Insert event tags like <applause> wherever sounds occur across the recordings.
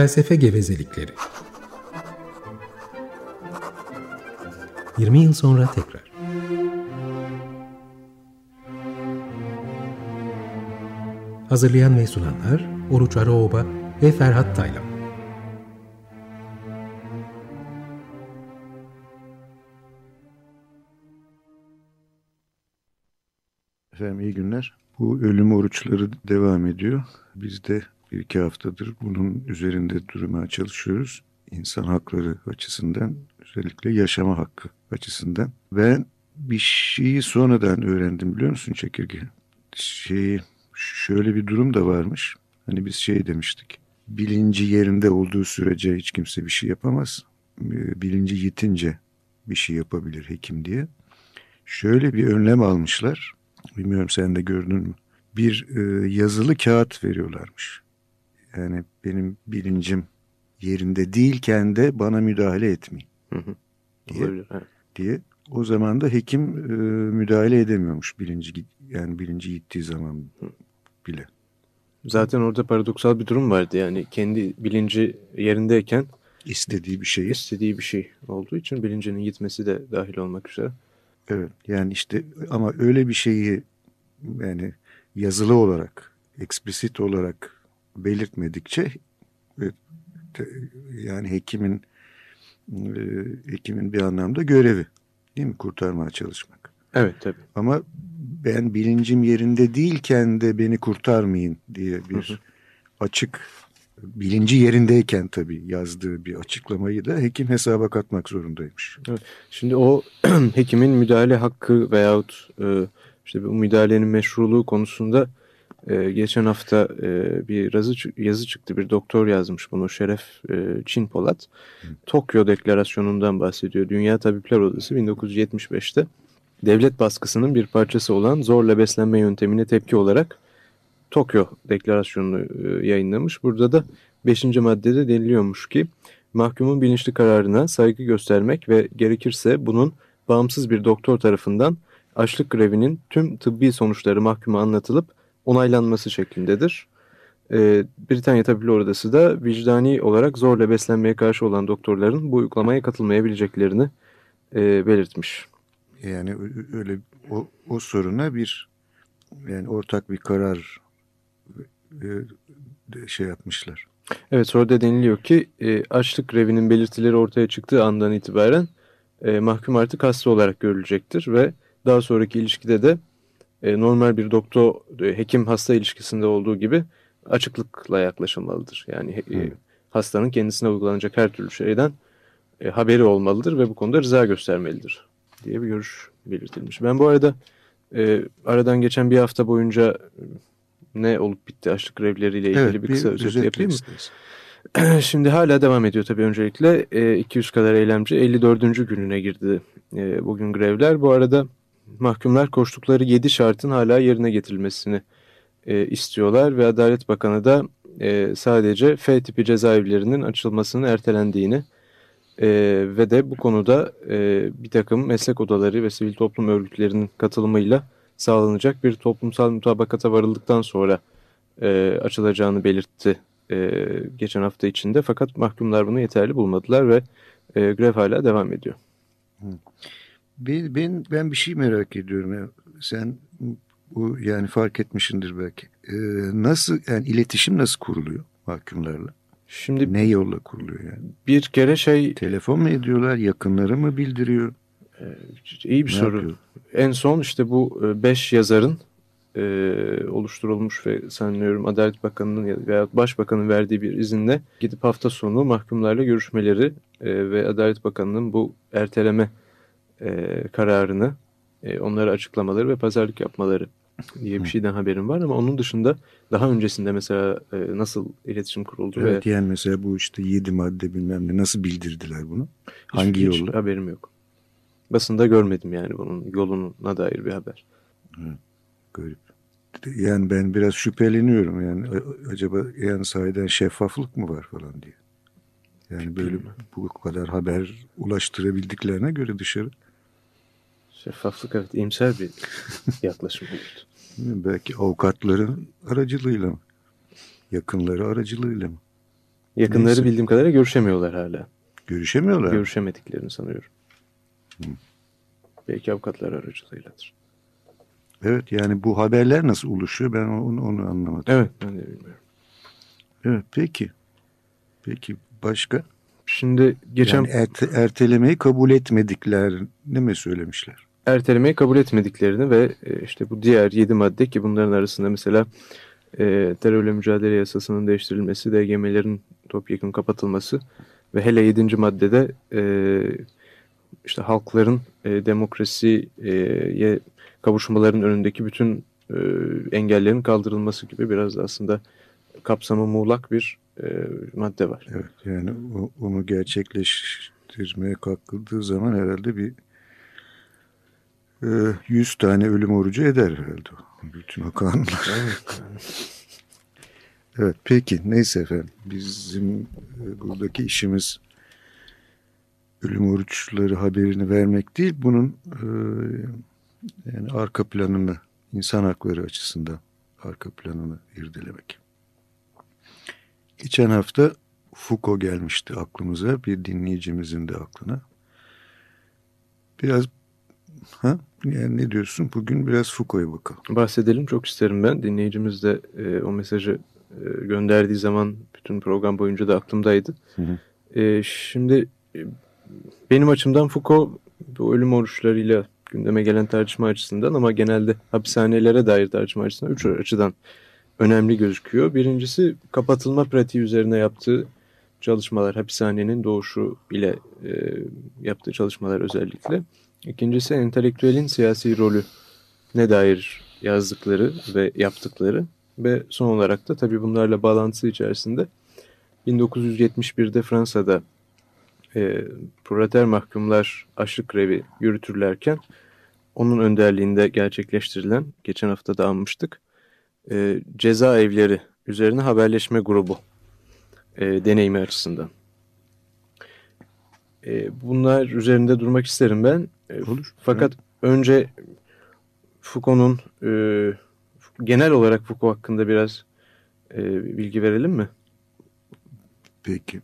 Felsefe gevezelikleri. 20 yıl sonra tekrar. Hazırlayan ve sunanlar Oruç Araoba ve Ferhat Taylan. Efendim iyi günler. Bu ölüm oruçları devam ediyor. Biz de bir iki haftadır bunun üzerinde durmaya çalışıyoruz. İnsan hakları açısından, özellikle yaşama hakkı açısından. Ben bir şeyi sonradan öğrendim biliyor musun Çekirge? Şeyi, şöyle bir durum da varmış. Hani biz şey demiştik. Bilinci yerinde olduğu sürece hiç kimse bir şey yapamaz. Bilinci yitince bir şey yapabilir hekim diye. Şöyle bir önlem almışlar. Bilmiyorum sen de gördün mü? Bir e, yazılı kağıt veriyorlarmış. Yani benim bilincim yerinde değilken de bana müdahale etmeyin diye. Olabilir, evet. diye. O zaman da hekim e, müdahale edemiyormuş bilinci yani bilinci gittiği zaman bile. Zaten orada paradoksal bir durum vardı yani kendi bilinci yerindeyken istediği bir şeyi. istediği bir şey olduğu için bilincinin gitmesi de dahil olmak üzere. Evet yani işte ama öyle bir şeyi yani yazılı olarak, eksplisit olarak belirtmedikçe e, yani hekimin e, hekimin bir anlamda görevi değil mi kurtarmaya çalışmak. Evet tabii. Ama ben bilincim yerinde değilken de beni kurtarmayın diye bir Hı hı. açık bilinci yerindeyken tabii yazdığı bir açıklamayı da hekim hesaba katmak zorundaymış. Şimdi o <clears throat> hekimin müdahale hakkı veyahut e, işte bu müdahalenin meşruluğu konusunda e, geçen hafta e, bir yazı, yazı çıktı. Bir doktor yazmış bunu Şeref e, Çin Polat. Tokyo Deklarasyonu'ndan bahsediyor. Dünya Tabipler Odası 1975'te devlet baskısının bir parçası olan zorla beslenme yöntemine tepki olarak Tokyo Deklarasyonu'nu e, yayınlamış. Burada da 5. maddede deniliyormuş ki mahkumun bilinçli kararına saygı göstermek ve gerekirse bunun bağımsız bir doktor tarafından açlık grevinin tüm tıbbi sonuçları mahkuma anlatılıp onaylanması şeklindedir. Ee, Britanya Tabipler Odası da vicdani olarak zorla beslenmeye karşı olan doktorların bu uygulamaya katılmayabileceklerini e, belirtmiş. Yani öyle o, o soruna bir yani ortak bir karar e, şey yapmışlar. Evet sonra da deniliyor ki e, açlık grevinin belirtileri ortaya çıktığı andan itibaren e, mahkum artık hasta olarak görülecektir ve daha sonraki ilişkide de e, normal bir doktor e, hekim hasta ilişkisinde olduğu gibi açıklıkla yaklaşılmalıdır. Yani e, Evet. hastanın kendisine uygulanacak her türlü şeyden e, haberi olmalıdır ve bu konuda rıza göstermelidir diye bir görüş belirtilmiş. Ben bu arada e, aradan geçen bir hafta boyunca ne olup bitti açlık grevleriyle ilgili Evet, bir kısa özet yapayım mı? <clears throat> Şimdi hala devam ediyor tabii öncelikle. E, 200 kadar eylemci 54. gününe girdi e, bugün grevler. Bu arada mahkumlar koştukları 7 şartın hala yerine getirilmesini e, istiyorlar ve Adalet Bakanı da e, sadece F tipi cezaevlerinin açılmasının ertelendiğini e, ve de bu konuda e, bir takım meslek odaları ve sivil toplum örgütlerinin katılımıyla sağlanacak bir toplumsal mutabakata varıldıktan sonra e, açılacağını belirtti e, geçen hafta içinde. Fakat mahkumlar bunu yeterli bulmadılar ve e, grev hala devam ediyor. Ben, ben, ben bir şey merak ediyorum. Ya. Sen bu yani fark etmişsindir belki. Ee, nasıl yani iletişim nasıl kuruluyor mahkumlarla? Şimdi Ne yolla kuruluyor yani? bir kere şey Telefon mu ediyorlar? Yakınları mı bildiriyor? iyi bir Ne soru. yapıyor? En son işte bu 5 yazarın e, oluşturulmuş ve sanıyorum Adalet Bakanı'nın ya- veya Başbakan'ın verdiği bir izinle gidip hafta sonu mahkumlarla görüşmeleri e, ve Adalet Bakanı'nın bu erteleme e, kararını e, onlara açıklamaları ve pazarlık yapmaları diye bir şeyden haberim var ama onun dışında daha öncesinde mesela e, nasıl iletişim kuruldu Evet, ve yani mesela bu işte yedi madde bilmem ne nasıl bildirdiler bunu? Hangi hiç, hiç yolla? haberim yok. Basında görmedim yani bunun yoluna dair bir haber. Garip. Yani ben biraz şüpheleniyorum yani acaba yani sahiden şeffaflık mı var falan diye. Yani böyle bu kadar haber ulaştırabildiklerine göre dışarı Şeffaflık evet iyimser bir <laughs> yaklaşım oldu. belki avukatların aracılığıyla mı? Yakınları aracılığıyla mı? Yakınları Neyse. bildiğim kadarıyla görüşemiyorlar hala. Görüşemiyorlar. Görüşemediklerini sanıyorum. Hı. Belki avukatlar aracılığıyladır. Evet yani bu haberler nasıl oluşuyor ben onu, onu anlamadım. Evet ben de bilmiyorum. Evet peki. Peki başka? Şimdi geçen Yani erte- ertelemeyi kabul etmediklerini mi söylemişler? Ertelemeyi kabul etmediklerini ve e, işte bu diğer 7 madde ki bunların arasında mesela e, terörle mücadele yasasının değiştirilmesi, DGM'lerin topyekun kapatılması ve hele 7. maddede e, işte halkların e, demokrasiye kavuşmaların önündeki bütün e, engellerin kaldırılması gibi biraz da aslında kapsamı muğlak bir e, madde var. Evet yani onu gerçekleştirmeye kalkıldığı zaman herhalde bir 100 tane ölüm orucu eder herhalde. Bütün o kanunlar. Evet peki neyse efendim bizim e, buradaki işimiz ölüm oruçları haberini vermek değil bunun e, yani arka planını insan hakları açısından arka planını irdelemek. Geçen hafta Foucault gelmişti aklımıza bir dinleyicimizin de aklına. Biraz ha yani ne diyorsun bugün biraz Foucault'a bakalım. bahsedelim çok isterim ben. Dinleyicimiz de e, o mesajı e, gönderdiği zaman bütün program boyunca da aklımdaydı. Hı hı. E, şimdi e, benim açımdan Foucault bu ölüm oruçlarıyla gündeme gelen tartışma açısından ama genelde hapishanelere dair tartışma açısından üç açıdan önemli gözüküyor. Birincisi kapatılma pratiği üzerine yaptığı çalışmalar, hapishanenin doğuşu ile e, yaptığı çalışmalar özellikle. İkincisi entelektüelin siyasi rolü ne dair yazdıkları ve yaptıkları ve son olarak da tabii bunlarla bağlantısı içerisinde 1971'de Fransa'da e, proleter mahkumlar açlık grevi yürütürlerken onun önderliğinde gerçekleştirilen geçen hafta da anmıştık e, cezaevleri üzerine haberleşme grubu e, deneyimi açısından. E, bunlar üzerinde durmak isterim ben. E, Olur. fakat önce Foucault'un e, genel olarak Foucault hakkında biraz e, bilgi verelim mi? Peki.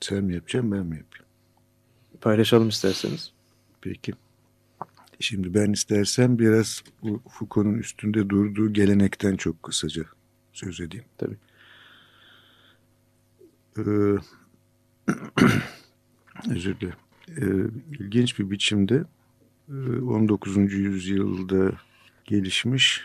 Sen mi yapacaksın ben mi yapayım? Paylaşalım isterseniz. Peki. Şimdi ben istersen biraz bu Foucault'un üstünde durduğu gelenekten çok kısaca söz edeyim. Tabii. Ee, <clears throat> özür dilerim. Ee, ilginç bir biçimde e, 19. yüzyılda gelişmiş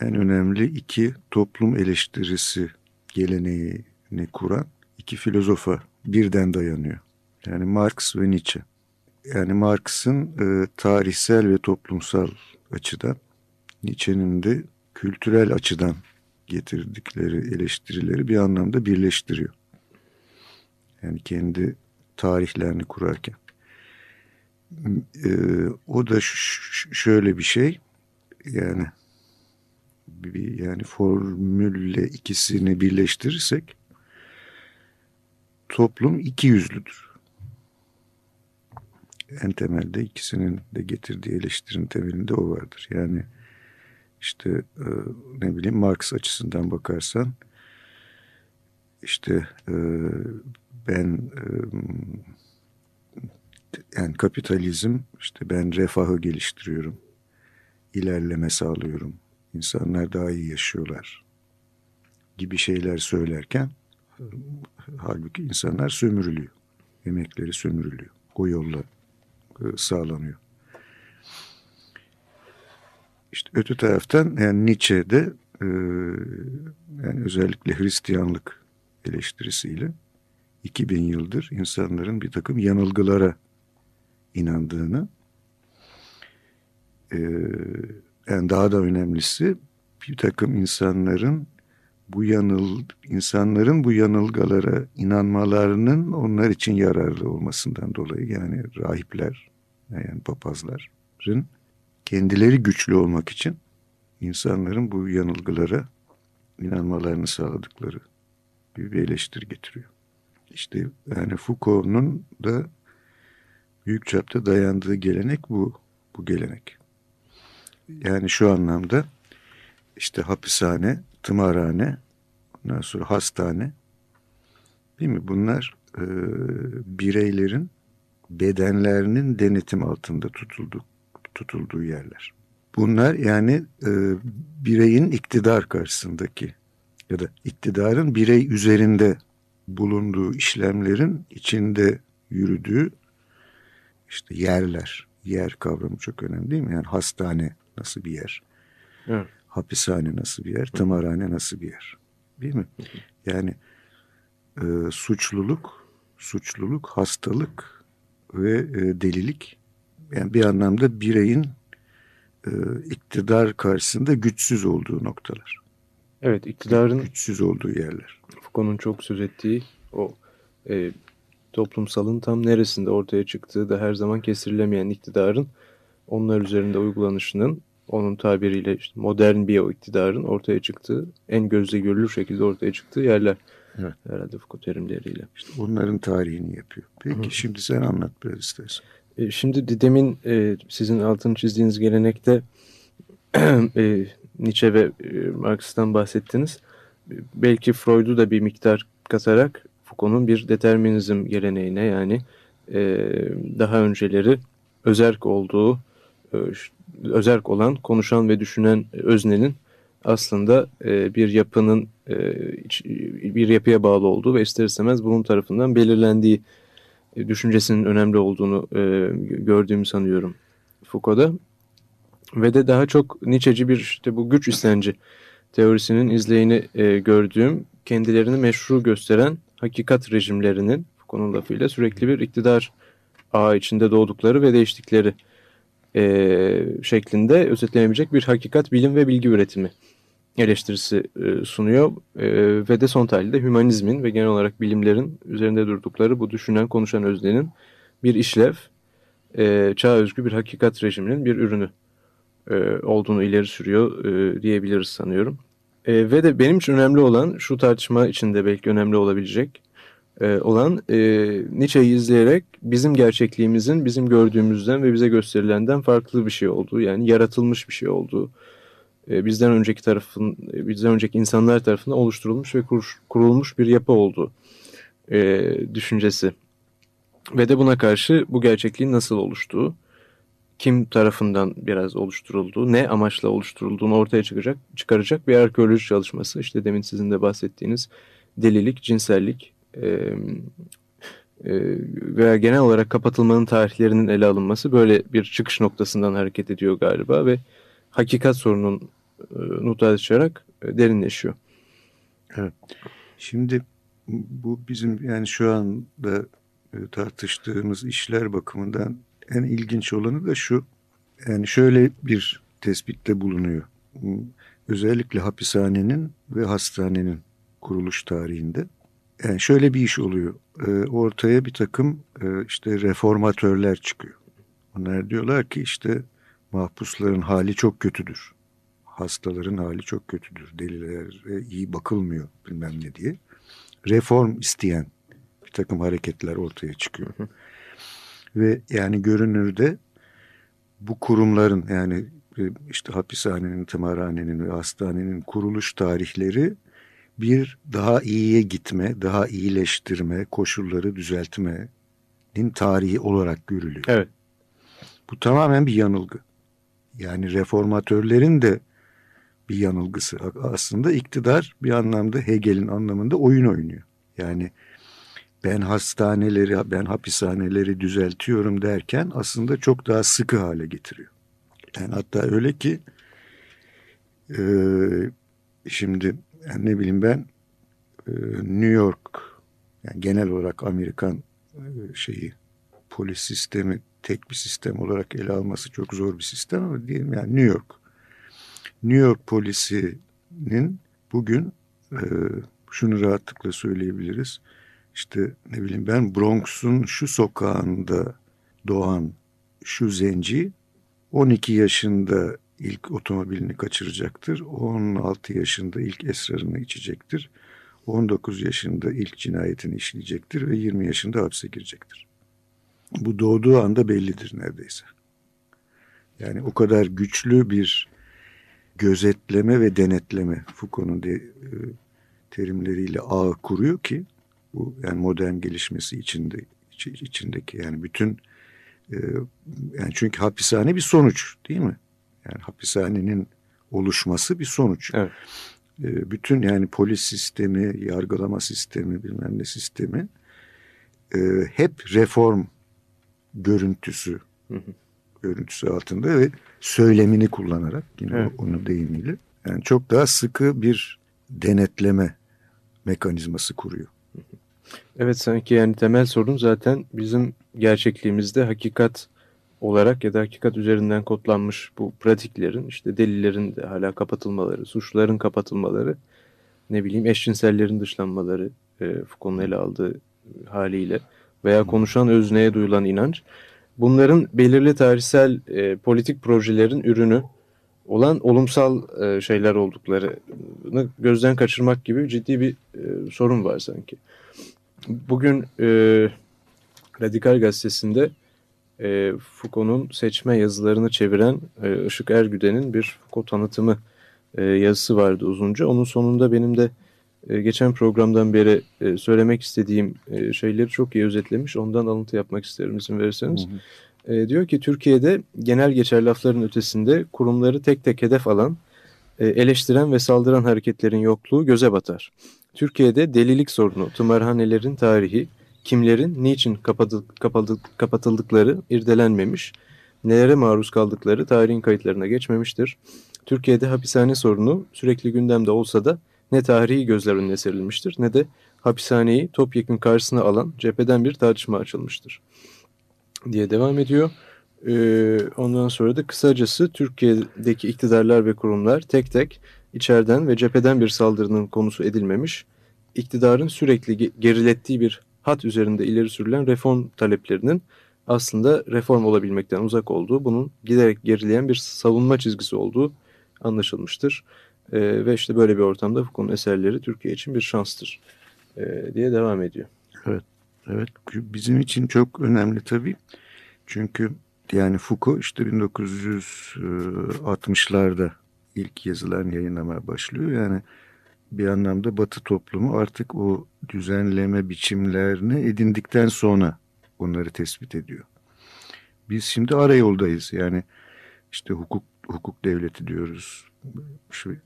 en önemli iki toplum eleştirisi geleneğini kuran iki filozofa birden dayanıyor. Yani Marx ve Nietzsche. Yani Marx'ın e, tarihsel ve toplumsal açıdan, Nietzsche'nin de kültürel açıdan getirdikleri eleştirileri bir anlamda birleştiriyor. Yani kendi tarihlerini kurarken. E, o da şöyle bir şey, yani bir yani formülle ikisini birleştirirsek toplum iki yüzlüdür. En temelde ikisinin de getirdiği eleştirinin temelinde o vardır. Yani işte e, ne bileyim Marx açısından bakarsan işte e, ben e, yani kapitalizm işte ben refahı geliştiriyorum, ilerleme sağlıyorum, insanlar daha iyi yaşıyorlar gibi şeyler söylerken halbuki insanlar sömürülüyor, emekleri sömürülüyor, o yolla sağlanıyor. İşte öte taraftan yani Nietzsche'de e, yani özellikle Hristiyanlık eleştirisiyle 2000 yıldır insanların bir takım yanılgılara inandığını e, yani daha da önemlisi bir takım insanların bu yanıl insanların bu yanılgalara inanmalarının onlar için yararlı olmasından dolayı yani rahipler yani papazların kendileri güçlü olmak için insanların bu yanılgılara inanmalarını sağladıkları bir, eleştiri getiriyor. İşte yani Foucault'un da büyük çapta dayandığı gelenek bu bu gelenek. Yani şu anlamda işte hapishane, tımarhane, ondan sonra hastane Değil mi? Bunlar e, bireylerin bedenlerinin denetim altında tutuldu, tutulduğu yerler. Bunlar yani e, bireyin iktidar karşısındaki ya da iktidarın birey üzerinde bulunduğu işlemlerin içinde yürüdüğü işte yerler. Yer kavramı çok önemli değil mi? Yani hastane nasıl bir yer? Evet. Hapishane nasıl bir yer? Tımarhane nasıl bir yer? Değil mi? Yani e, suçluluk, suçluluk, hastalık ve e, delilik yani bir anlamda bireyin e, iktidar karşısında güçsüz olduğu noktalar. Evet, iktidarın güçsüz olduğu yerler. Foucault'un çok söz ettiği o e, toplumsalın tam neresinde ortaya çıktığı da her zaman kestirilemeyen iktidarın onlar üzerinde uygulanışının onun tabiriyle işte modern bir o iktidarın ortaya çıktığı en gözle görülür şekilde ortaya çıktığı yerler. Evet. Herhalde Foucault terimleriyle. İşte onların tarihini yapıyor. Peki Hı. şimdi sen anlat biraz istersen. E, şimdi demin e, sizin altını çizdiğiniz gelenekte <clears throat> e, Nietzsche ve e, Marx'tan bahsettiniz. Belki Freud'u da bir miktar katarak Foucault'un bir determinizm geleneğine yani e, daha önceleri özerk olduğu, e, özerk olan, konuşan ve düşünen öznenin aslında e, bir yapının e, bir yapıya bağlı olduğu ve ister istemez bunun tarafından belirlendiği e, düşüncesinin önemli olduğunu e, gördüğümü sanıyorum Foucault'da. Ve de daha çok Nietzsche'ci bir işte bu güç istenci teorisinin izleyini e, gördüğüm, kendilerini meşru gösteren hakikat rejimlerinin Foucault'un lafıyla sürekli bir iktidar ağı içinde doğdukları ve değiştikleri e, şeklinde özetlenebilecek bir hakikat, bilim ve bilgi üretimi eleştirisi e, sunuyor e, ve de son tahlilde hümanizmin ve genel olarak bilimlerin üzerinde durdukları bu düşünen konuşan öznenin bir işlev, e, çağ özgü bir hakikat rejiminin bir ürünü e, olduğunu ileri sürüyor e, diyebiliriz sanıyorum. E, ve de benim için önemli olan şu tartışma içinde belki önemli olabilecek e, olan e, Nietzsche'yi izleyerek bizim gerçekliğimizin bizim gördüğümüzden ve bize gösterilenden farklı bir şey olduğu yani yaratılmış bir şey olduğu e, bizden önceki tarafın e, bizden önceki insanlar tarafından oluşturulmuş ve kur, kurulmuş bir yapı olduğu e, düşüncesi. Ve de buna karşı bu gerçekliğin nasıl oluştuğu kim tarafından biraz oluşturulduğu, ne amaçla oluşturulduğunu ortaya çıkacak, çıkaracak bir arkeoloji çalışması. İşte demin sizin de bahsettiğiniz delilik, cinsellik e, e, veya genel olarak kapatılmanın tarihlerinin ele alınması böyle bir çıkış noktasından hareket ediyor galiba ve hakikat sorunun e, tartışarak derinleşiyor. Evet. Şimdi bu bizim yani şu anda tartıştığımız işler bakımından en ilginç olanı da şu. Yani şöyle bir tespitte bulunuyor. Özellikle hapishanenin ve hastanenin kuruluş tarihinde. Yani şöyle bir iş oluyor. E, ortaya bir takım e, işte reformatörler çıkıyor. Onlar diyorlar ki işte mahpusların hali çok kötüdür. Hastaların hali çok kötüdür. Delilere iyi bakılmıyor bilmem ne diye. Reform isteyen bir takım hareketler ortaya çıkıyor. Ve yani görünürde bu kurumların yani işte hapishanenin, tımarhanenin ve hastanenin kuruluş tarihleri bir daha iyiye gitme, daha iyileştirme, koşulları düzeltmenin tarihi olarak görülüyor. Evet. Bu tamamen bir yanılgı. Yani reformatörlerin de bir yanılgısı. Aslında iktidar bir anlamda Hegel'in anlamında oyun oynuyor. Yani ben hastaneleri, ben hapishaneleri düzeltiyorum derken aslında çok daha sıkı hale getiriyor. Yani hatta öyle ki e, şimdi yani ne bileyim ben e, New York yani genel olarak Amerikan e, şeyi polis sistemi tek bir sistem olarak ele alması çok zor bir sistem ama diyelim yani New York. New York polisinin bugün e, şunu rahatlıkla söyleyebiliriz işte ne bileyim ben Bronx'un şu sokağında doğan şu zenci 12 yaşında ilk otomobilini kaçıracaktır. 16 yaşında ilk esrarını içecektir. 19 yaşında ilk cinayetini işleyecektir ve 20 yaşında hapse girecektir. Bu doğduğu anda bellidir neredeyse. Yani o kadar güçlü bir gözetleme ve denetleme Foucault'un de, e, terimleriyle ağ kuruyor ki Bu yani modern gelişmesi içinde içindeki yani bütün e, yani çünkü hapishane bir sonuç değil mi? Yani hapishanenin oluşması bir sonuç. Evet. E, bütün yani polis sistemi, yargılama sistemi, bilmem ne sistemi e, hep reform görüntüsü hı hı. görüntüsü altında ve söylemini kullanarak yine evet. onun deyimiyle yani çok daha sıkı bir denetleme mekanizması kuruyor. Evet sanki yani temel sorun zaten bizim gerçekliğimizde hakikat olarak ya da hakikat üzerinden kodlanmış bu pratiklerin işte delillerin de hala kapatılmaları, suçluların kapatılmaları, ne bileyim eşcinsellerin dışlanmaları e, Foucault'un ele aldığı haliyle veya konuşan özneye duyulan inanç bunların belirli tarihsel e, politik projelerin ürünü olan olumsal e, şeyler olduklarını gözden kaçırmak gibi ciddi bir e, sorun var sanki. Bugün e, Radikal Gazetesi'nde e, Foucault'un seçme yazılarını çeviren e, Işık Ergüden'in bir Foucault tanıtımı e, yazısı vardı uzunca. Onun sonunda benim de e, geçen programdan beri e, söylemek istediğim e, şeyleri çok iyi özetlemiş. Ondan alıntı yapmak isterim izin verirseniz. Hı hı. E, diyor ki Türkiye'de genel geçer lafların ötesinde kurumları tek tek hedef alan, e, eleştiren ve saldıran hareketlerin yokluğu göze batar. Türkiye'de delilik sorunu, tımarhanelerin tarihi, kimlerin niçin kapatıldıkları irdelenmemiş, nelere maruz kaldıkları tarihin kayıtlarına geçmemiştir. Türkiye'de hapishane sorunu sürekli gündemde olsa da ne tarihi gözler önüne serilmiştir ne de hapishaneyi topyekun karşısına alan cepheden bir tartışma açılmıştır diye devam ediyor. Ee, ondan sonra da kısacası Türkiye'deki iktidarlar ve kurumlar tek tek içeriden ve cepheden bir saldırının konusu edilmemiş, iktidarın sürekli gerilettiği bir hat üzerinde ileri sürülen reform taleplerinin aslında reform olabilmekten uzak olduğu, bunun giderek gerileyen bir savunma çizgisi olduğu anlaşılmıştır. E, ve işte böyle bir ortamda Foucault'un eserleri Türkiye için bir şanstır e, diye devam ediyor. Evet, evet bizim için çok önemli tabii. Çünkü yani Foucault işte 1960'larda ilk yazılarını yayınlamaya başlıyor. Yani bir anlamda Batı toplumu artık o düzenleme biçimlerini edindikten sonra onları tespit ediyor. Biz şimdi ara yoldayız. Yani işte hukuk hukuk devleti diyoruz. Şu,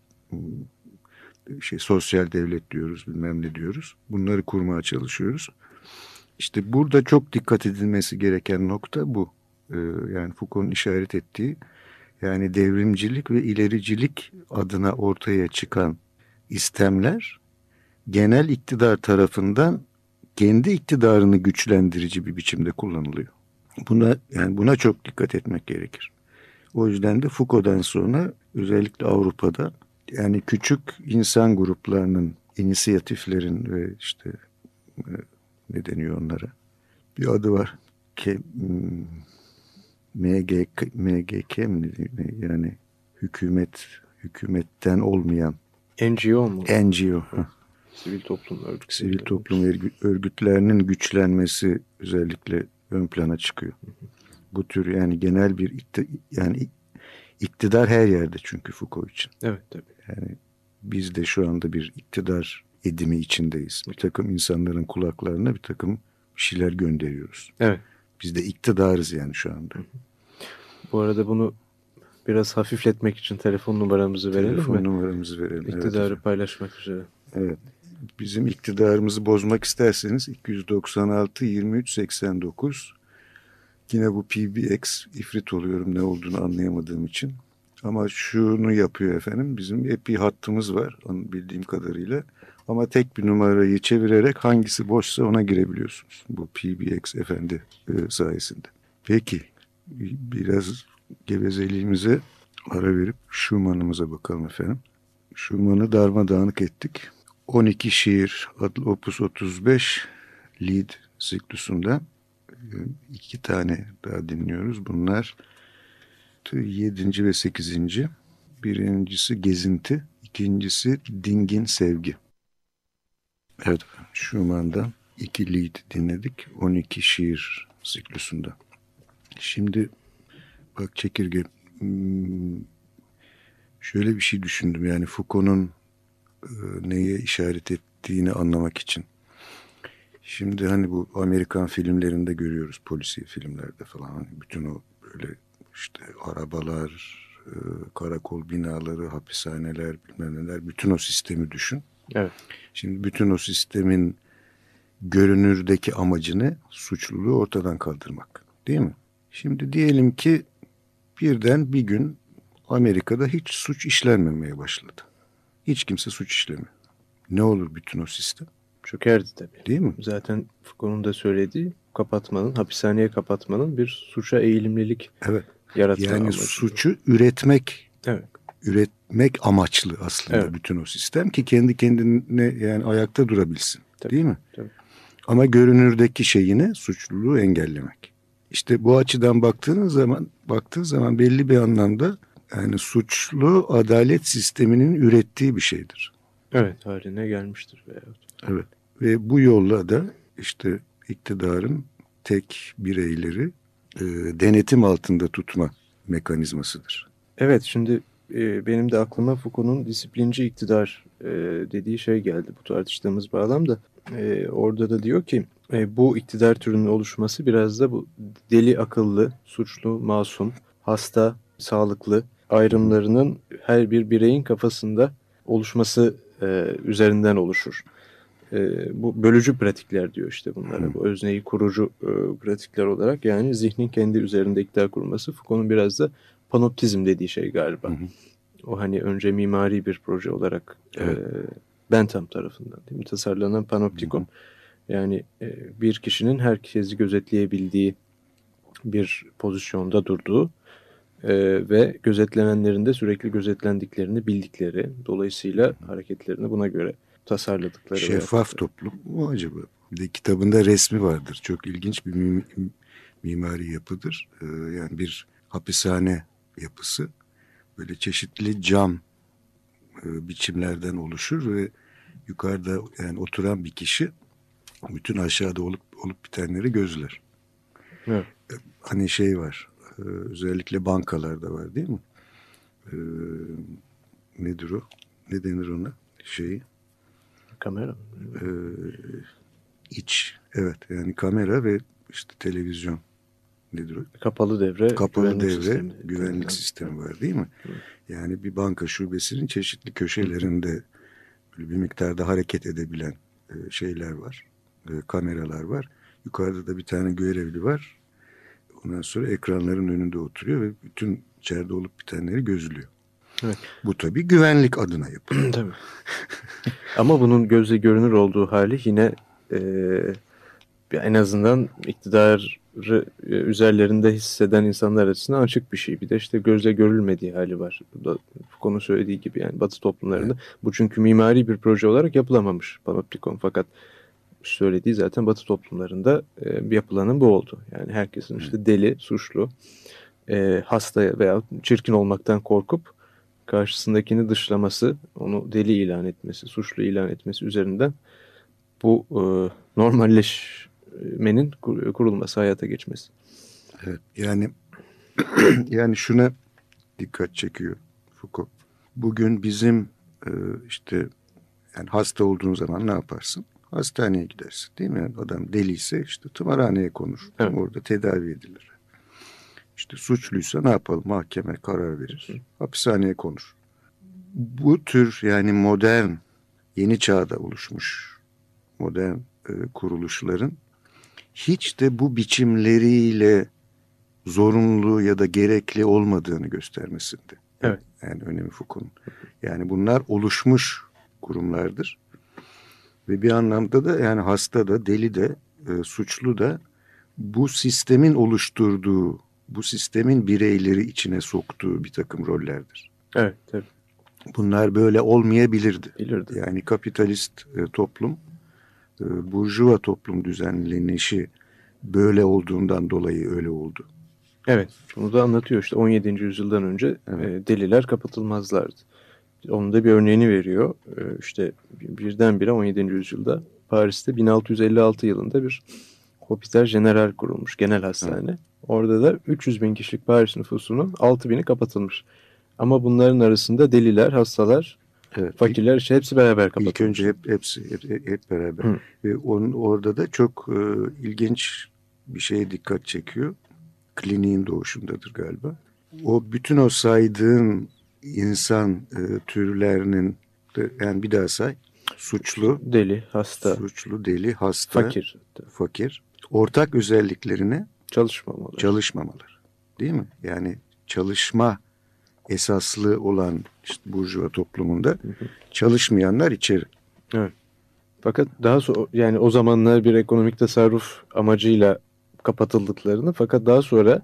şey sosyal devlet diyoruz, bilmem ne diyoruz. Bunları kurmaya çalışıyoruz. İşte burada çok dikkat edilmesi gereken nokta bu. Ee, yani Foucault'un işaret ettiği yani devrimcilik ve ilericilik adına ortaya çıkan istemler genel iktidar tarafından kendi iktidarını güçlendirici bir biçimde kullanılıyor. Buna yani buna çok dikkat etmek gerekir. O yüzden de Foucault'dan sonra özellikle Avrupa'da yani küçük insan gruplarının inisiyatiflerin ve işte e, ne deniyor onlara bir adı var. Ke, MGK, MGK mi yani hükümet hükümetten olmayan NGO mu? NGO. Sivil toplum örgütleri. Sivil toplum örgütlerinin güçlenmesi özellikle ön plana çıkıyor. Bu tür yani genel bir yani iktidar her yerde çünkü Foucault için. Evet tabii. Yani biz de şu anda bir iktidar edimi içindeyiz. Bir takım insanların kulaklarına bir takım şeyler gönderiyoruz. Evet. Biz de iktidarız yani şu anda. Bu arada bunu biraz hafifletmek için telefon numaramızı verelim telefon mi? Telefon numaramızı verelim. İktidarı evet. paylaşmak üzere. Evet. Bizim iktidarımızı bozmak isterseniz 296 23 89 Yine bu PBX ifrit oluyorum ne olduğunu anlayamadığım için. Ama şunu yapıyor efendim. Bizim hep bir hattımız var bildiğim kadarıyla. Ama tek bir numarayı çevirerek hangisi boşsa ona girebiliyorsunuz. Bu PBX efendi e, sayesinde. Peki biraz gevezeliğimize ara verip Schumann'ımıza bakalım efendim. Schumann'ı darmadağınık ettik. 12 şiir adlı Opus 35 Lied siklusundan iki tane daha dinliyoruz. Bunlar yedinci ve sekizinci. Birincisi Gezinti, ikincisi Dingin Sevgi. Evet, Schumann'dan iki lead dinledik. 12 şiir siklusunda. Şimdi bak çekirge hmm, şöyle bir şey düşündüm. Yani Foucault'un e, neye işaret ettiğini anlamak için. Şimdi hani bu Amerikan filmlerinde görüyoruz polisi filmlerde falan hani bütün o böyle işte arabalar, e, karakol binaları, hapishaneler bilmem neler bütün o sistemi düşün. Evet. Şimdi bütün o sistemin görünürdeki amacı ne? Suçluluğu ortadan kaldırmak değil mi? Şimdi diyelim ki birden bir gün Amerika'da hiç suç işlenmemeye başladı. Hiç kimse suç işlemiyor. Ne olur bütün o sistem? Çökerdi tabii. Değil mi? Zaten Foucault'un da söylediği kapatmanın, hapishaneye kapatmanın bir suça eğilimlilik Evet. yaratma Yani amacı. suçu üretmek Evet. Üretmek amaçlı aslında Evet. bütün o sistem ki kendi kendine yani ayakta durabilsin. Tabii, Değil mi? tabii. Ama görünürdeki şeyine suçluluğu engellemek. İşte bu açıdan baktığınız zaman baktığı zaman belli bir anlamda yani suçlu adalet sisteminin ürettiği bir şeydir. Evet haline gelmiştir. Veyahut. Evet. Ve bu yolla da işte iktidarın tek bireyleri e, denetim altında tutma mekanizmasıdır. Evet şimdi e, benim de aklıma Foucault'un disiplinci iktidar e, dediği şey geldi bu tartıştığımız bağlamda. E, orada da diyor ki e, bu iktidar türünün oluşması biraz da bu deli akıllı, suçlu, masum, hasta, sağlıklı ayrımlarının her bir bireyin kafasında oluşması e, üzerinden oluşur. E, bu bölücü pratikler diyor işte bunlara. Bu özneyi kurucu e, pratikler olarak yani zihnin kendi üzerinde iktidar kurması. Foucault'un biraz da panoptizm dediği şey galiba. Hı hı. O hani önce mimari bir proje olarak Evet. e, Bentham tarafından değil mi? tasarlanan panoptikon. Yani e, bir kişinin herkesi gözetleyebildiği bir pozisyonda durduğu e, ve gözetlenenlerin de sürekli gözetlendiklerini bildikleri, dolayısıyla hareketlerini buna göre tasarladıkları. Şeffaf toplum mu acaba? Bir de kitabında resmi vardır. Çok ilginç bir mim- mimari yapıdır. Ee, yani bir hapishane yapısı. Böyle çeşitli cam e, biçimlerden oluşur ve yukarıda yani oturan bir kişi bütün aşağıda olup olup bitenleri gözler. Evet. Hani şey var. e, özellikle bankalarda var değil mi? Ee, nedir o? Ne denir ona? Şeyi. Kamera. Ee, iç evet yani kamera ve işte televizyon nedir o? Kapalı devre. Kapalı güvenlik devre sistemi. güvenlik Evet. sistemi var değil mi? Evet. Yani bir banka şubesinin çeşitli köşelerinde böyle bir miktarda hareket edebilen e, şeyler var. e, kameralar var. Yukarıda da bir tane görevli var. Ondan sonra ekranların önünde oturuyor ve bütün içeride olup bitenleri gözlüyor. Evet. Bu tabii güvenlik adına yapılıyor. <clears throat> Tabii. Ama bunun gözle görünür olduğu hali yine e, en azından iktidarı e, üzerlerinde hisseden insanlar açısından açık bir şey. Bir de işte gözle görülmediği hali var. Bu da konu söylediği gibi yani Batı toplumlarında. Bu çünkü mimari bir proje olarak yapılamamış Panoptikon. Fakat söylediği zaten Batı toplumlarında e, yapılanın bu oldu. Yani herkesin işte deli, suçlu, e, hasta veya çirkin olmaktan korkup karşısındakini dışlaması, onu deli ilan etmesi, suçlu ilan etmesi üzerinden bu e, normalleşmenin kur- kurulması, hayata geçmesi. Evet, yani <clears throat> yani şuna dikkat çekiyor Foucault. Bugün bizim e, işte yani hasta olduğun zaman ne yaparsın? Hastaneye gidersin değil mi? Adam deliyse işte tımarhaneye konur. Evet. Orada tedavi edilir. İşte suçluysa ne yapalım? Mahkeme karar verir. Hapishaneye konur. Bu tür yani modern, yeni çağda oluşmuş modern e, kuruluşların hiç de bu biçimleriyle zorunlu ya da gerekli olmadığını göstermesinde. Evet. Yani önemi Foucault'un. Yani bunlar oluşmuş kurumlardır. Ve bir anlamda da yani hasta da deli de e, suçlu da bu sistemin oluşturduğu, bu sistemin bireyleri içine soktuğu bir takım rollerdir. Evet, tabii. Bunlar böyle olmayabilirdi. Bilirdi. Yani kapitalist e, toplum, e, burjuva toplum düzenlenişi böyle olduğundan dolayı öyle oldu. Evet, bunu da anlatıyor işte 17. yüzyıldan önce Evet. e, deliler kapatılmazlardı. Onun da bir örneğini veriyor. E, işte birdenbire 17. yüzyılda Paris'te 1656 yılında bir Hôpital General kurulmuş, genel hastane. Orada da 300 bin kişilik Paris nüfusunun 6 bini kapatılmış. Ama bunların arasında deliler, hastalar Evet. Fakirler işte hepsi beraber kapatılmış. İlk önce hep hepsi hep, hep beraber. Hı. Ve onun orada da çok e, ilginç bir şeye dikkat çekiyor. Kliniğin doğuşundadır galiba. O bütün o saydığın insan e, türlerinin yani bir daha say. Suçlu, deli, hasta, suçlu, deli, hasta, fakir, fakir. Ortak özelliklerine çalışmamalı. Çalışmamalar. Değil mi? Yani çalışma esaslı olan işte burjuva toplumunda hı hı. çalışmayanlar içeri. Evet. Fakat daha sonra yani o zamanlar bir ekonomik tasarruf amacıyla kapatıldıklarını fakat daha sonra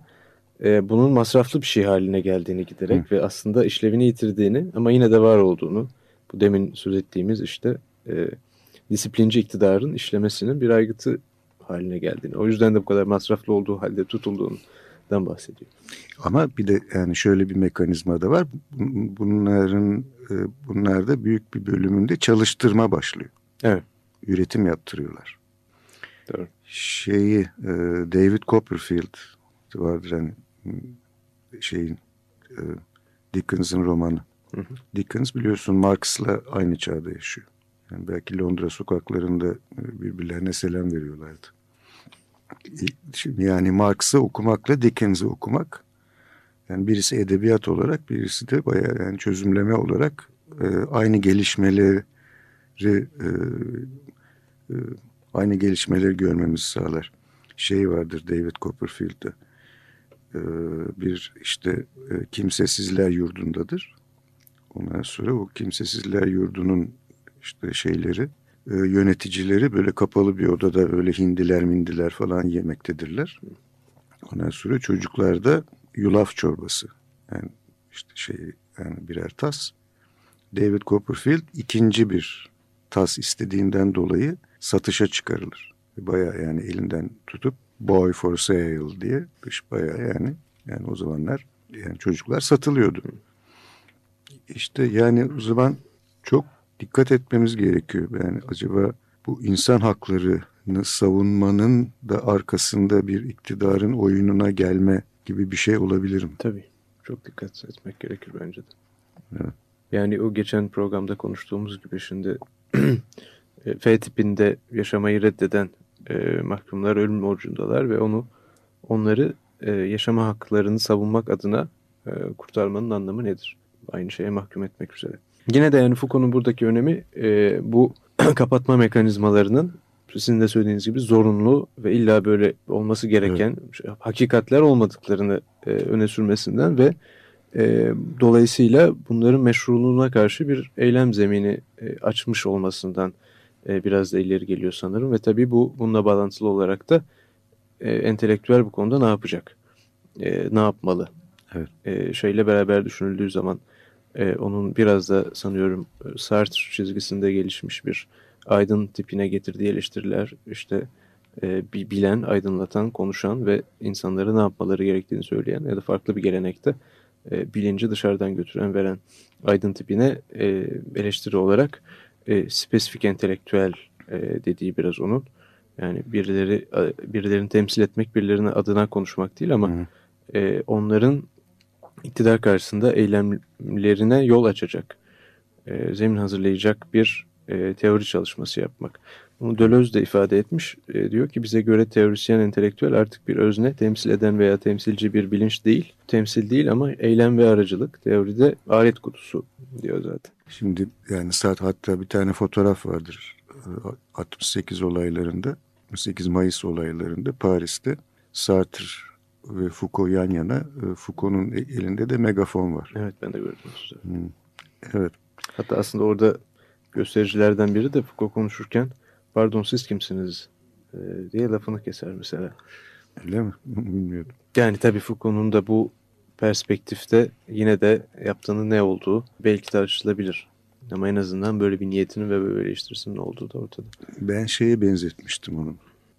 e, bunun masraflı bir şey haline geldiğini giderek Hı. ve aslında işlevini yitirdiğini ama yine de var olduğunu bu demin söz ettiğimiz işte e, disiplinci iktidarın işlemesinin bir aygıtı haline geldiğini. O yüzden de bu kadar masraflı olduğu halde tutulduğundan bahsediyor. Ama bir de yani şöyle bir mekanizma da var. Bunların e, bunlarda büyük bir bölümünde çalıştırma başlıyor. Evet. Üretim yaptırıyorlar. Doğru. Şeyi e, David Copperfield vardır hani şeyin e, Dickens'ın romanı. Hı hı. Dickens biliyorsun Marx'la aynı çağda yaşıyor. Yani belki Londra sokaklarında birbirlerine selam veriyorlardı. Şimdi yani Marx'ı okumakla Dickens'i okumak yani birisi edebiyat olarak birisi de bayağı yani çözümleme olarak e, aynı gelişmeleri e, e, aynı gelişmeleri görmemizi sağlar. Şey vardır David Copperfield'da e, bir işte e, kimsesizler yurdundadır. Ondan sonra o kimsesizler yurdunun işte şeyleri e, yöneticileri böyle kapalı bir odada öyle hindiler mindiler falan yemektedirler. Ondan sonra çocuklar da yulaf çorbası. Yani işte şey yani birer tas. David Copperfield ikinci bir tas istediğinden dolayı satışa çıkarılır. Baya yani elinden tutup boy for sale diye baya yani yani o zamanlar yani çocuklar satılıyordu. İşte yani o zaman çok dikkat etmemiz gerekiyor. Yani acaba bu insan haklarını savunmanın da arkasında bir iktidarın oyununa gelme gibi bir şey olabilir mi? Tabii. Çok dikkat etmek gerekir bence de. Evet. Yani o geçen programda konuştuğumuz gibi şimdi <clears throat> e, F tipinde yaşamayı reddeden e, mahkumlar ölüm orucundalar ve onu onları e, yaşama haklarını savunmak adına e, kurtarmanın anlamı nedir? Aynı şeye mahkum etmek üzere. Yine de yani Foucault'un buradaki önemi e, bu <clears throat> kapatma mekanizmalarının sizin de söylediğiniz gibi zorunlu ve illa böyle olması gereken evet. hakikatler olmadıklarını e, öne sürmesinden ve e, dolayısıyla bunların meşruluğuna karşı bir eylem zemini e, açmış olmasından e, biraz da ileri geliyor sanırım ve tabii bu bununla bağlantılı olarak da e, entelektüel bu konuda ne yapacak? E, ne yapmalı? Evet. E, şeyle beraber düşünüldüğü zaman e, onun biraz da sanıyorum e, Sartre çizgisinde gelişmiş bir aydın tipine getirdiği eleştiriler işte e, bir bilen, aydınlatan, konuşan ve insanlara ne yapmaları gerektiğini söyleyen ya da farklı bir gelenekte e, bilinci dışarıdan götüren, veren aydın tipine e, eleştiri olarak e, spesifik entelektüel e, dediği biraz onun. Yani birileri birilerini temsil etmek, birilerine adına konuşmak değil ama e, onların iktidar karşısında eylemlerine yol açacak, e, zemin hazırlayacak bir e, teori çalışması yapmak. Bunu Deleuze de ifade etmiş. E, diyor ki bize göre teorisyen entelektüel artık bir özne, temsil eden veya temsilci bir bilinç değil. Temsil değil ama eylem ve aracılık. Teoride alet kutusu diyor zaten. Şimdi yani saat hatta bir tane fotoğraf vardır. 68 olaylarında, 68 Mayıs olaylarında Paris'te Sartre ve Foucault yan yana. E, Foucault'un e, elinde de megafon var. Evet ben de gördüm. Hmm. Evet. Hatta aslında orada göstericilerden biri de Foucault konuşurken pardon siz kimsiniz e, diye lafını keser mesela. Öyle mi? <laughs> Bilmiyordum. Yani tabii Foucault'un da bu perspektifte yine de yaptığının ne olduğu belki tartışılabilir. Ama en azından böyle bir niyetinin ve böyle eleştirisinin olduğu da ortada. Ben şeye benzetmiştim onu.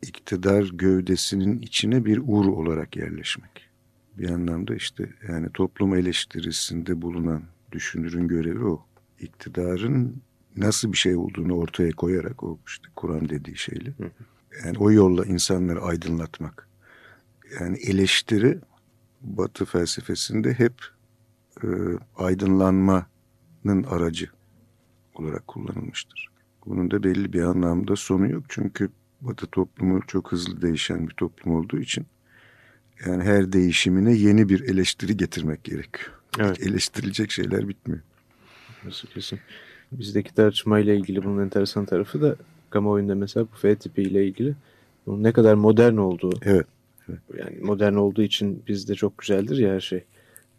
İktidar gövdesinin içine bir ur olarak yerleşmek. Bir anlamda işte yani toplum eleştirisinde bulunan düşünürün görevi o. İktidarın nasıl bir şey olduğunu ortaya koyarak o işte Kur'an dediği şeyle. Yani o yolla insanları aydınlatmak. Yani eleştiri Batı felsefesinde hep e, aydınlanmanın aracı olarak kullanılmıştır. Bunun da belli bir anlamda sonu yok çünkü Batı toplumu çok hızlı değişen bir toplum olduğu için yani her değişimine yeni bir eleştiri getirmek gerekiyor. Evet. Eleştirilecek şeyler bitmiyor. Nasıl kesin. Bizdeki tartışmayla ilgili bunun enteresan tarafı da kamuoyunda mesela bu F tipi ile ilgili bunun ne kadar modern olduğu. Evet. evet. Yani modern olduğu için bizde çok güzeldir ya her şey.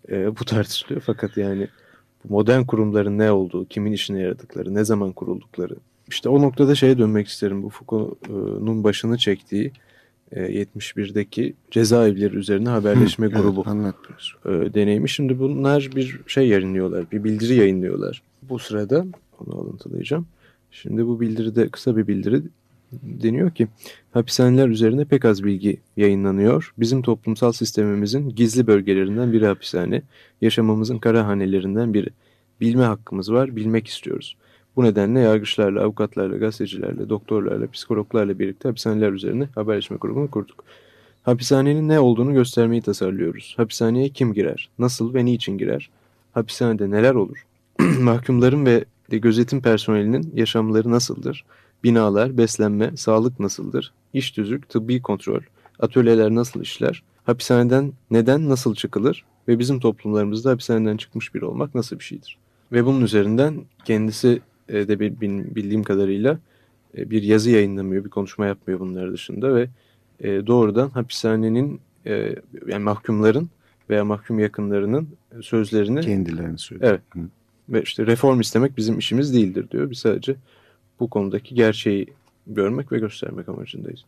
Ee, bu tartışılıyor fakat yani bu modern kurumların ne olduğu, kimin işine yaradıkları, ne zaman kuruldukları. İşte o noktada şeye dönmek isterim. Bu Foucault'un başını çektiği 71'deki e, cezaevleri üzerine haberleşme Hı, grubu evet, e, deneyimi. Şimdi bunlar bir şey yayınlıyorlar, bir bildiri yayınlıyorlar. Bu sırada onu alıntılayacağım. Şimdi bu bildiride kısa bir bildiri deniyor ki hapishaneler üzerine pek az bilgi yayınlanıyor. Bizim toplumsal sistemimizin gizli bölgelerinden biri hapishane, yaşamamızın kara hanelerinden biri. Bilme hakkımız var, bilmek istiyoruz. Bu nedenle yargıçlarla, avukatlarla, gazetecilerle, doktorlarla, psikologlarla birlikte hapishaneler üzerine haberleşme grubunu kurduk. Hapishanenin ne olduğunu göstermeyi tasarlıyoruz. Hapishaneye kim girer, nasıl ve niçin girer? Hapishanede neler olur? <clears throat> Mahkumların ve gözetim personelinin yaşamları nasıldır? Binalar, beslenme, sağlık nasıldır? İş tüzük, tıbbi kontrol, atölyeler nasıl işler? Hapishaneden neden, nasıl çıkılır? Ve bizim toplumlarımızda hapishaneden çıkmış biri olmak nasıl bir şeydir? Ve bunun üzerinden kendisi de bildiğim kadarıyla e, bir yazı yayınlamıyor, bir konuşma yapmıyor bunlar dışında ve e, doğrudan hapishanenin yani mahkumların veya mahkum yakınlarının sözlerini kendilerini söylüyor. Evet. Hı. Ve işte reform istemek bizim işimiz değildir diyor. Biz sadece bu konudaki gerçeği görmek ve göstermek amacındayız.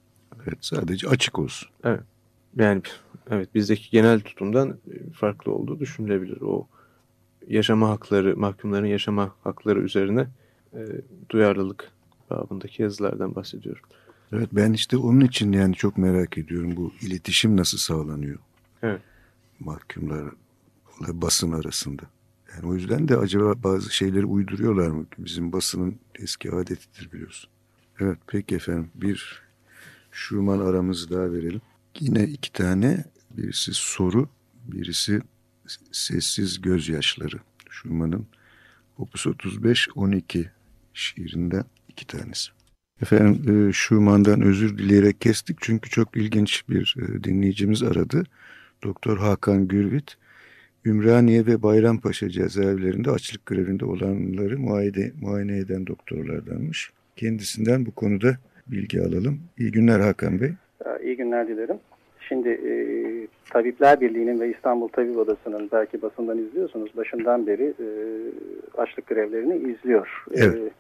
Evet sadece açık olsun. Evet. Yani evet bizdeki genel tutumdan farklı olduğu düşünülebilir. O yaşama hakları, mahkumların yaşama hakları üzerine e, duyarlılık babındaki yazılardan bahsediyorum. Evet ben işte onun için yani çok merak ediyorum bu iletişim nasıl sağlanıyor? Evet. Mahkumlarla basın arasında. Yani o yüzden de acaba bazı şeyleri uyduruyorlar mı? Bizim basının eski adetidir biliyorsun. Evet peki efendim bir Schumann aramızı daha verelim. Yine iki tane birisi soru birisi sessiz gözyaşları. Schumann'ın Opus 35-12 şiirinden iki tanesi. Efendim e, Schumann'dan özür dileyerek kestik çünkü çok ilginç bir e, dinleyicimiz aradı. Doktor Hakan Gürvit Ümraniye ve Bayrampaşa cezaevlerinde açlık grevinde olanları muayene, muayene eden doktorlardanmış. Kendisinden bu konuda bilgi alalım. İyi günler Hakan Bey. İyi günler dilerim. Şimdi e, Tabipler Birliği'nin ve İstanbul Tabip Odası'nın belki basından izliyorsunuz başından beri e, açlık grevlerini izliyor. E, evet. E,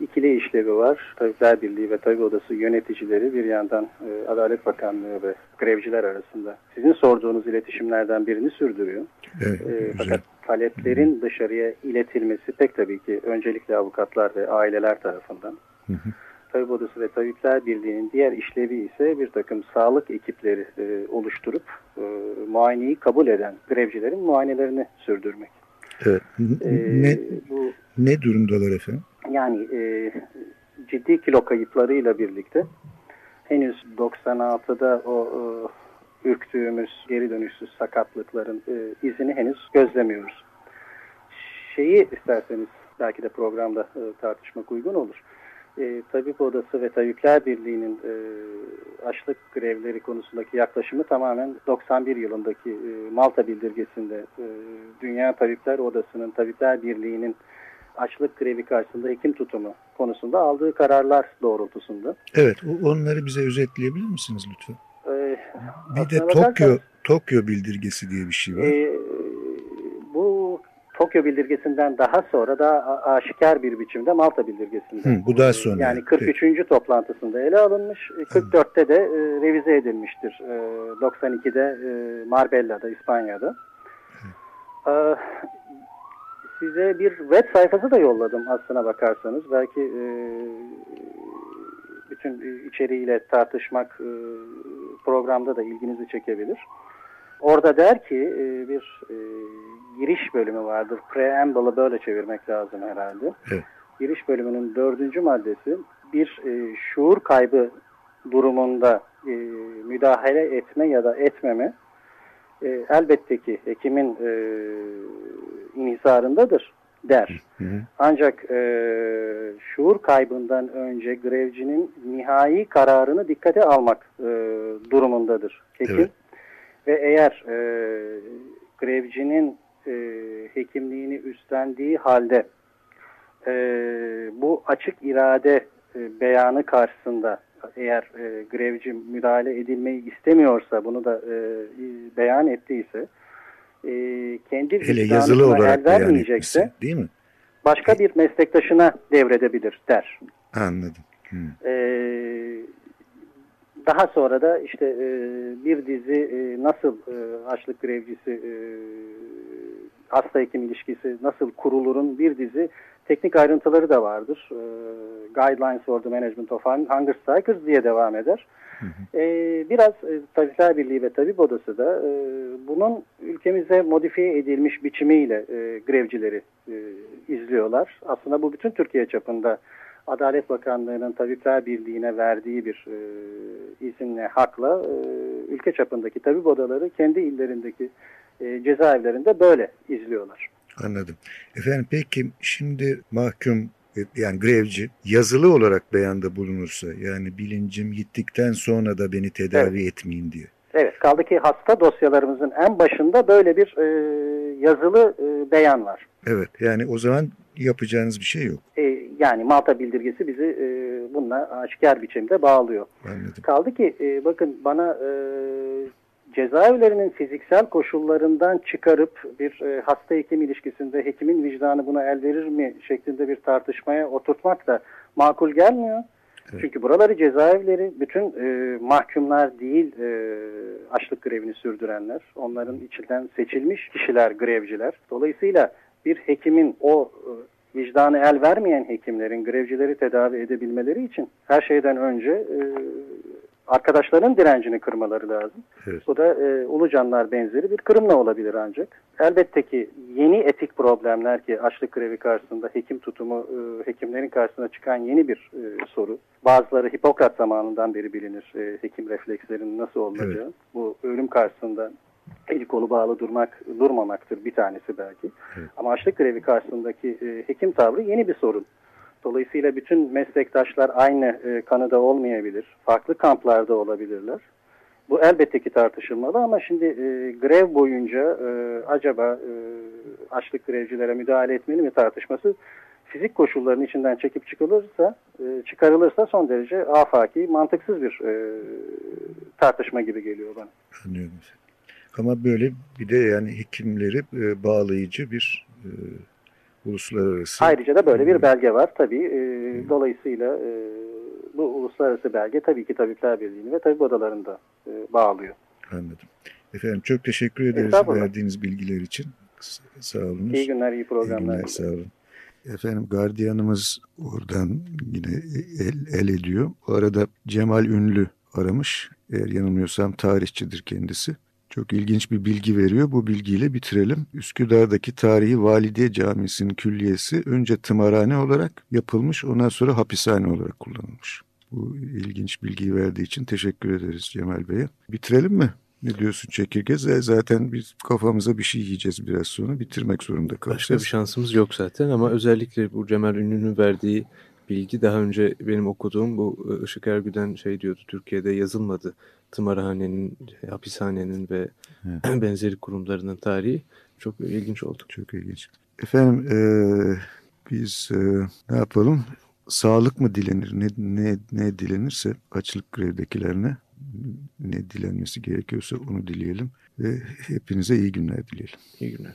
ikili işlevi var. Tabipler Birliği ve Tabip Odası yöneticileri bir yandan e, Adalet Bakanlığı ve grevciler arasında sizin sorduğunuz iletişimlerden birini sürdürüyor. Evet, e, fakat taleplerin dışarıya iletilmesi pek tabii ki öncelikle avukatlar ve aileler tarafından. Hı hı. Tabip Odası ve Tabipler Birliği'nin diğer işlevi ise bir takım sağlık ekipleri e, oluşturup e, muayeneyi kabul eden grevcilerin muayenelerini sürdürmek. Evet. E, ne, bu, ne durumdalar efendim? Yani e, ciddi kilo kayıplarıyla birlikte henüz 96'da o e, ürktüğümüz geri dönüşsüz sakatlıkların e, izini henüz gözlemiyoruz. Şeyi isterseniz belki de programda e, tartışmak uygun olur e, Tabip Odası ve Tabipler Birliği'nin e, açlık grevleri konusundaki yaklaşımı tamamen 91 yılındaki e, Malta bildirgesinde e, Dünya Tabipler Odası'nın Tabipler Birliği'nin açlık grevi karşısında hekim tutumu konusunda aldığı kararlar doğrultusunda. Evet, onları bize özetleyebilir misiniz lütfen? Ee, bir de Tokyo Tokyo bildirgesi diye bir şey var. E, Tokyo bildirgesinden daha sonra da aşikar bir biçimde Malta bildirgesinde. Hı, bu daha sonra. Yani 43. Peki. toplantısında ele alınmış. 44'te de e, revize edilmiştir. E, 92'de e, Marbella'da, İspanya'da. E, size bir web sayfası da yolladım aslına bakarsanız. Belki e, bütün içeriğiyle tartışmak e, programda da ilginizi çekebilir. Orada der ki e, bir e, giriş bölümü vardır. Preamble'ı böyle çevirmek lazım herhalde. Evet. Giriş bölümünün dördüncü maddesi bir e, şuur kaybı durumunda e, müdahale etme ya da etmeme e, elbette ki hekimin e, inhisarındadır. der. Hı hı. Ancak e, şuur kaybından önce grevcinin nihai kararını dikkate almak e, durumundadır hekim. Evet. Ve eğer e, grevcinin e, hekimliğini üstlendiği halde e, bu açık irade e, beyanı karşısında eğer e, grevci müdahale edilmeyi istemiyorsa bunu da e, beyan ettiyse e, kendi Hele yazılı olarak vermeyecekse değil mi? Başka bir meslektaşına devredebilir der. Anladım. Hmm. Ee, daha sonra da işte e, bir dizi e, nasıl e, açlık grevcisi e, hasta hekim ilişkisi nasıl kurulurun bir dizi teknik ayrıntıları da vardır. E, Guidelines for the Management of Hunger Strikers diye devam eder. Hı hı. E, biraz e, Tabipler Birliği ve Tabip Odası da e, bunun ülkemize modifiye edilmiş biçimiyle e, grevcileri e, izliyorlar. Aslında bu bütün Türkiye çapında Adalet Bakanlığı'nın Tabipler Birliği'ne verdiği bir e, izinle, hakla e, ülke çapındaki tabip odaları kendi illerindeki e, cezaevlerinde böyle izliyorlar. Anladım. Efendim peki şimdi mahkum yani grevci yazılı olarak beyanda bulunursa yani bilincim gittikten sonra da beni tedavi evet. etmeyin diye. Evet kaldı ki hasta dosyalarımızın en başında böyle bir e, yazılı e, beyan var. Evet yani o zaman yapacağınız bir şey yok. E, yani Malta bildirgesi bizi e, bununla aşikar biçimde bağlıyor. Anladım. Kaldı ki e, bakın bana e, cezaevlerinin fiziksel koşullarından çıkarıp bir e, hasta hekim ilişkisinde hekimin vicdanı buna el verir mi şeklinde bir tartışmaya oturtmak da makul gelmiyor. Evet. Çünkü buraları cezaevleri bütün e, mahkumlar değil e, açlık grevini sürdürenler. Onların içinden seçilmiş kişiler grevciler. Dolayısıyla bir hekimin o e, vicdanı el vermeyen hekimlerin grevcileri tedavi edebilmeleri için her şeyden önce e, arkadaşların direncini kırmaları lazım. Evet. Bu da e, Ulucanlar benzeri bir kırımla olabilir ancak. Elbette ki yeni etik problemler ki açlık grevi karşısında hekim tutumu, e, hekimlerin karşısına çıkan yeni bir e, soru. Bazıları Hipokrat zamanından beri bilinir e, hekim reflekslerinin nasıl olacağı. Evet. Bu ölüm karşısında eli kolu bağlı durmak durmamaktır bir tanesi belki. Evet. Ama açlık grevi karşısındaki e, hekim tavrı yeni bir sorun. Dolayısıyla bütün meslektaşlar aynı e, kanıda olmayabilir. Farklı kamplarda olabilirler. Bu elbette ki tartışılmalı ama şimdi e, grev boyunca e, acaba e, açlık grevcilere müdahale etmeli mi tartışması fizik koşulların içinden çekip çıkılırsa, e, çıkarılırsa son derece afaki, mantıksız bir e, tartışma gibi geliyor bana. Anlıyorum. Ama böyle bir de yani hekimleri e, bağlayıcı bir e, uluslararası. Ayrıca da böyle bir belge var tabii. E, dolayısıyla e, bu uluslararası belge tabii ki Tabipler Birliği'ni ve tabip odalarında e, bağlıyor. Anladım. Efendim çok teşekkür ederiz verdiğiniz bilgiler için. Sağ olun. İyi günler, iyi programlar. İyi günler, sağ olun. Efendim gardiyanımız oradan yine el, el ediyor. Bu arada Cemal Ünlü aramış. Eğer yanılmıyorsam tarihçidir kendisi. Çok ilginç bir bilgi veriyor. Bu bilgiyle bitirelim. Üsküdar'daki tarihi Validiye Camisi'nin külliyesi önce tımarhane olarak yapılmış, ondan sonra hapishane olarak kullanılmış. Bu ilginç bilgiyi verdiği için teşekkür ederiz Cemal Bey'e. Bitirelim mi? Ne diyorsun çekirge? Zaten biz kafamıza bir şey yiyeceğiz biraz sonra. Bitirmek zorunda kalacağız. Başka bir şansımız yok zaten ama özellikle bu Cemal Ünlü'nün verdiği bilgi daha önce benim okuduğum bu Işık Ergü'den şey diyordu. Türkiye'de yazılmadı tımarhanenin, hapishanenin ve evet. <clears throat> benzeri kurumlarının tarihi çok ilginç oldu. Çok ilginç. Efendim e, biz e, ne yapalım? Sağlık mı dilenir? Ne, ne, ne dilenirse açlık grevdekilerine ne dilenmesi gerekiyorsa onu dileyelim. Ve hepinize iyi günler dileyelim. İyi günler.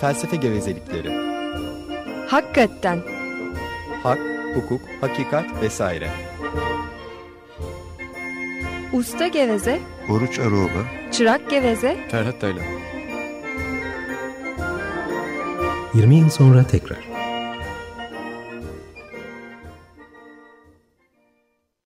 Felsefe gevezelikleri. Hakikaten. Hak, hukuk, hakikat vesaire. Usta geveze. Oruç Aroba. Çırak geveze. Ferhat Taylan. 20 yıl sonra tekrar.